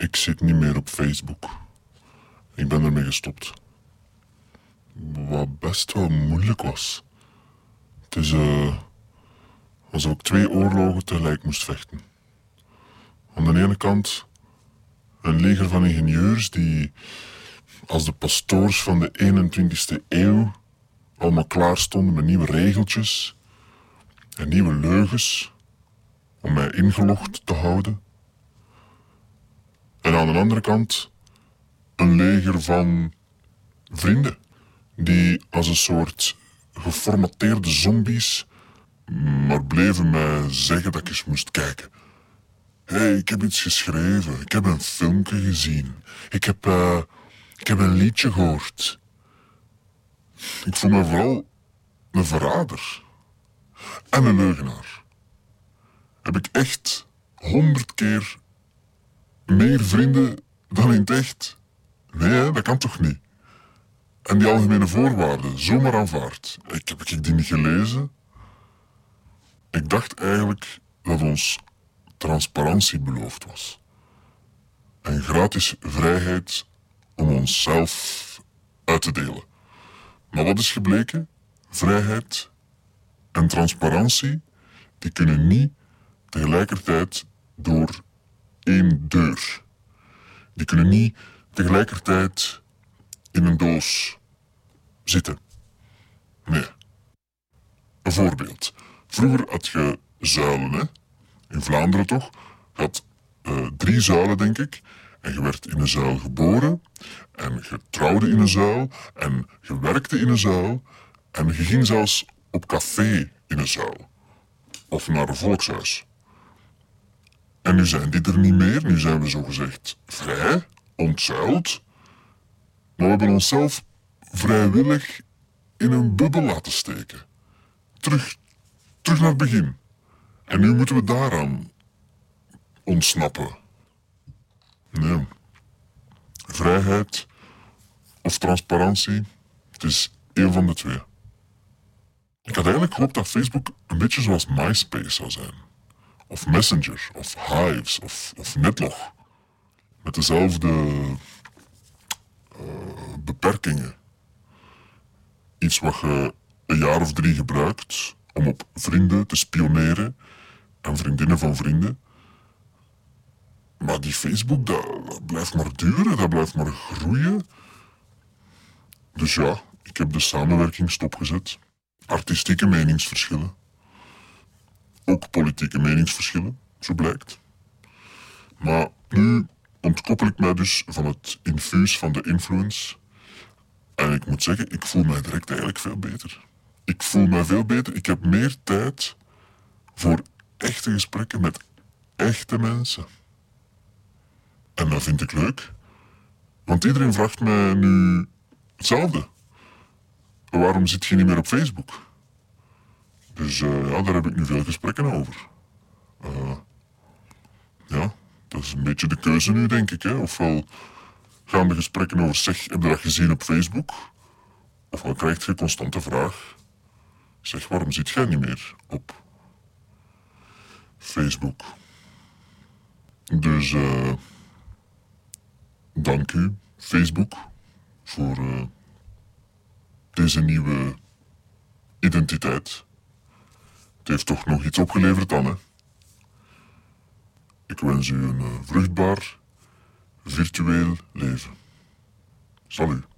Ik zit niet meer op Facebook. Ik ben ermee gestopt. Wat best wel moeilijk was. Het is uh, alsof ik twee oorlogen tegelijk moest vechten. Aan de ene kant een leger van ingenieurs die als de pastoors van de 21ste eeuw allemaal klaar stonden met nieuwe regeltjes en nieuwe leugens om mij ingelogd te houden. Aan de andere kant een leger van vrienden die als een soort geformateerde zombies maar bleven mij zeggen dat ik eens moest kijken. Hé, hey, ik heb iets geschreven. Ik heb een filmpje gezien. Ik heb, uh, ik heb een liedje gehoord. Ik voel me vooral een verrader. En een leugenaar. Heb ik echt honderd keer meer vrienden dan in het echt? Nee, dat kan toch niet? En die algemene voorwaarden, zomaar aanvaard. Ik heb ik die niet gelezen. Ik dacht eigenlijk dat ons transparantie beloofd was. En gratis vrijheid om onszelf uit te delen. Maar wat is gebleken? Vrijheid en transparantie, die kunnen niet tegelijkertijd door één deur. Die kunnen niet tegelijkertijd in een doos zitten. Nee. Een voorbeeld. Vroeger had je zuilen, hè? in Vlaanderen toch? Je had uh, drie zuilen, denk ik. En je werd in een zuil geboren. En je trouwde in een zuil. En je werkte in een zuil. En je ging zelfs op café in een zuil. Of naar een volkshuis. En nu zijn die er niet meer. Nu zijn we zogezegd vrij, ontzuild. Maar we hebben onszelf vrijwillig in een bubbel laten steken. Terug, terug naar het begin. En nu moeten we daaraan ontsnappen. Nee. Vrijheid of transparantie, het is één van de twee. Ik had eigenlijk gehoopt dat Facebook een beetje zoals MySpace zou zijn. Of Messenger, of Hives, of, Netlog. Met dezelfde uh, beperkingen. Iets wat je een jaar of drie gebruikt om op vrienden te spioneren en vriendinnen van vrienden. Maar die Facebook, dat, blijft maar duren, dat blijft maar groeien. Dus ja, ik heb de samenwerking stopgezet. Artistieke meningsverschillen. Ook politieke meningsverschillen, zo blijkt. Maar nu ontkoppel ik mij dus van het infuus van de influence. En ik moet zeggen, ik voel mij direct eigenlijk veel beter. Ik voel mij veel beter. Ik heb meer tijd voor echte gesprekken met echte mensen. En dat vind ik leuk. Want iedereen vraagt mij nu hetzelfde. Waarom zit je niet meer op Facebook? Dus uh, ja, daar heb ik nu veel gesprekken over. Uh, ja, dat is een beetje de keuze nu, denk ik. Hè. Ofwel gaan de gesprekken over zeg, heb je dat gezien op Facebook? Ofwel krijg je constant de vraag, zeg, waarom zit jij niet meer op Facebook? Dus uh, dank u, Facebook, voor deze nieuwe identiteit. Heeft toch nog iets opgeleverd dan, hè? Ik wens u een uh, vruchtbaar, virtueel leven. Salut.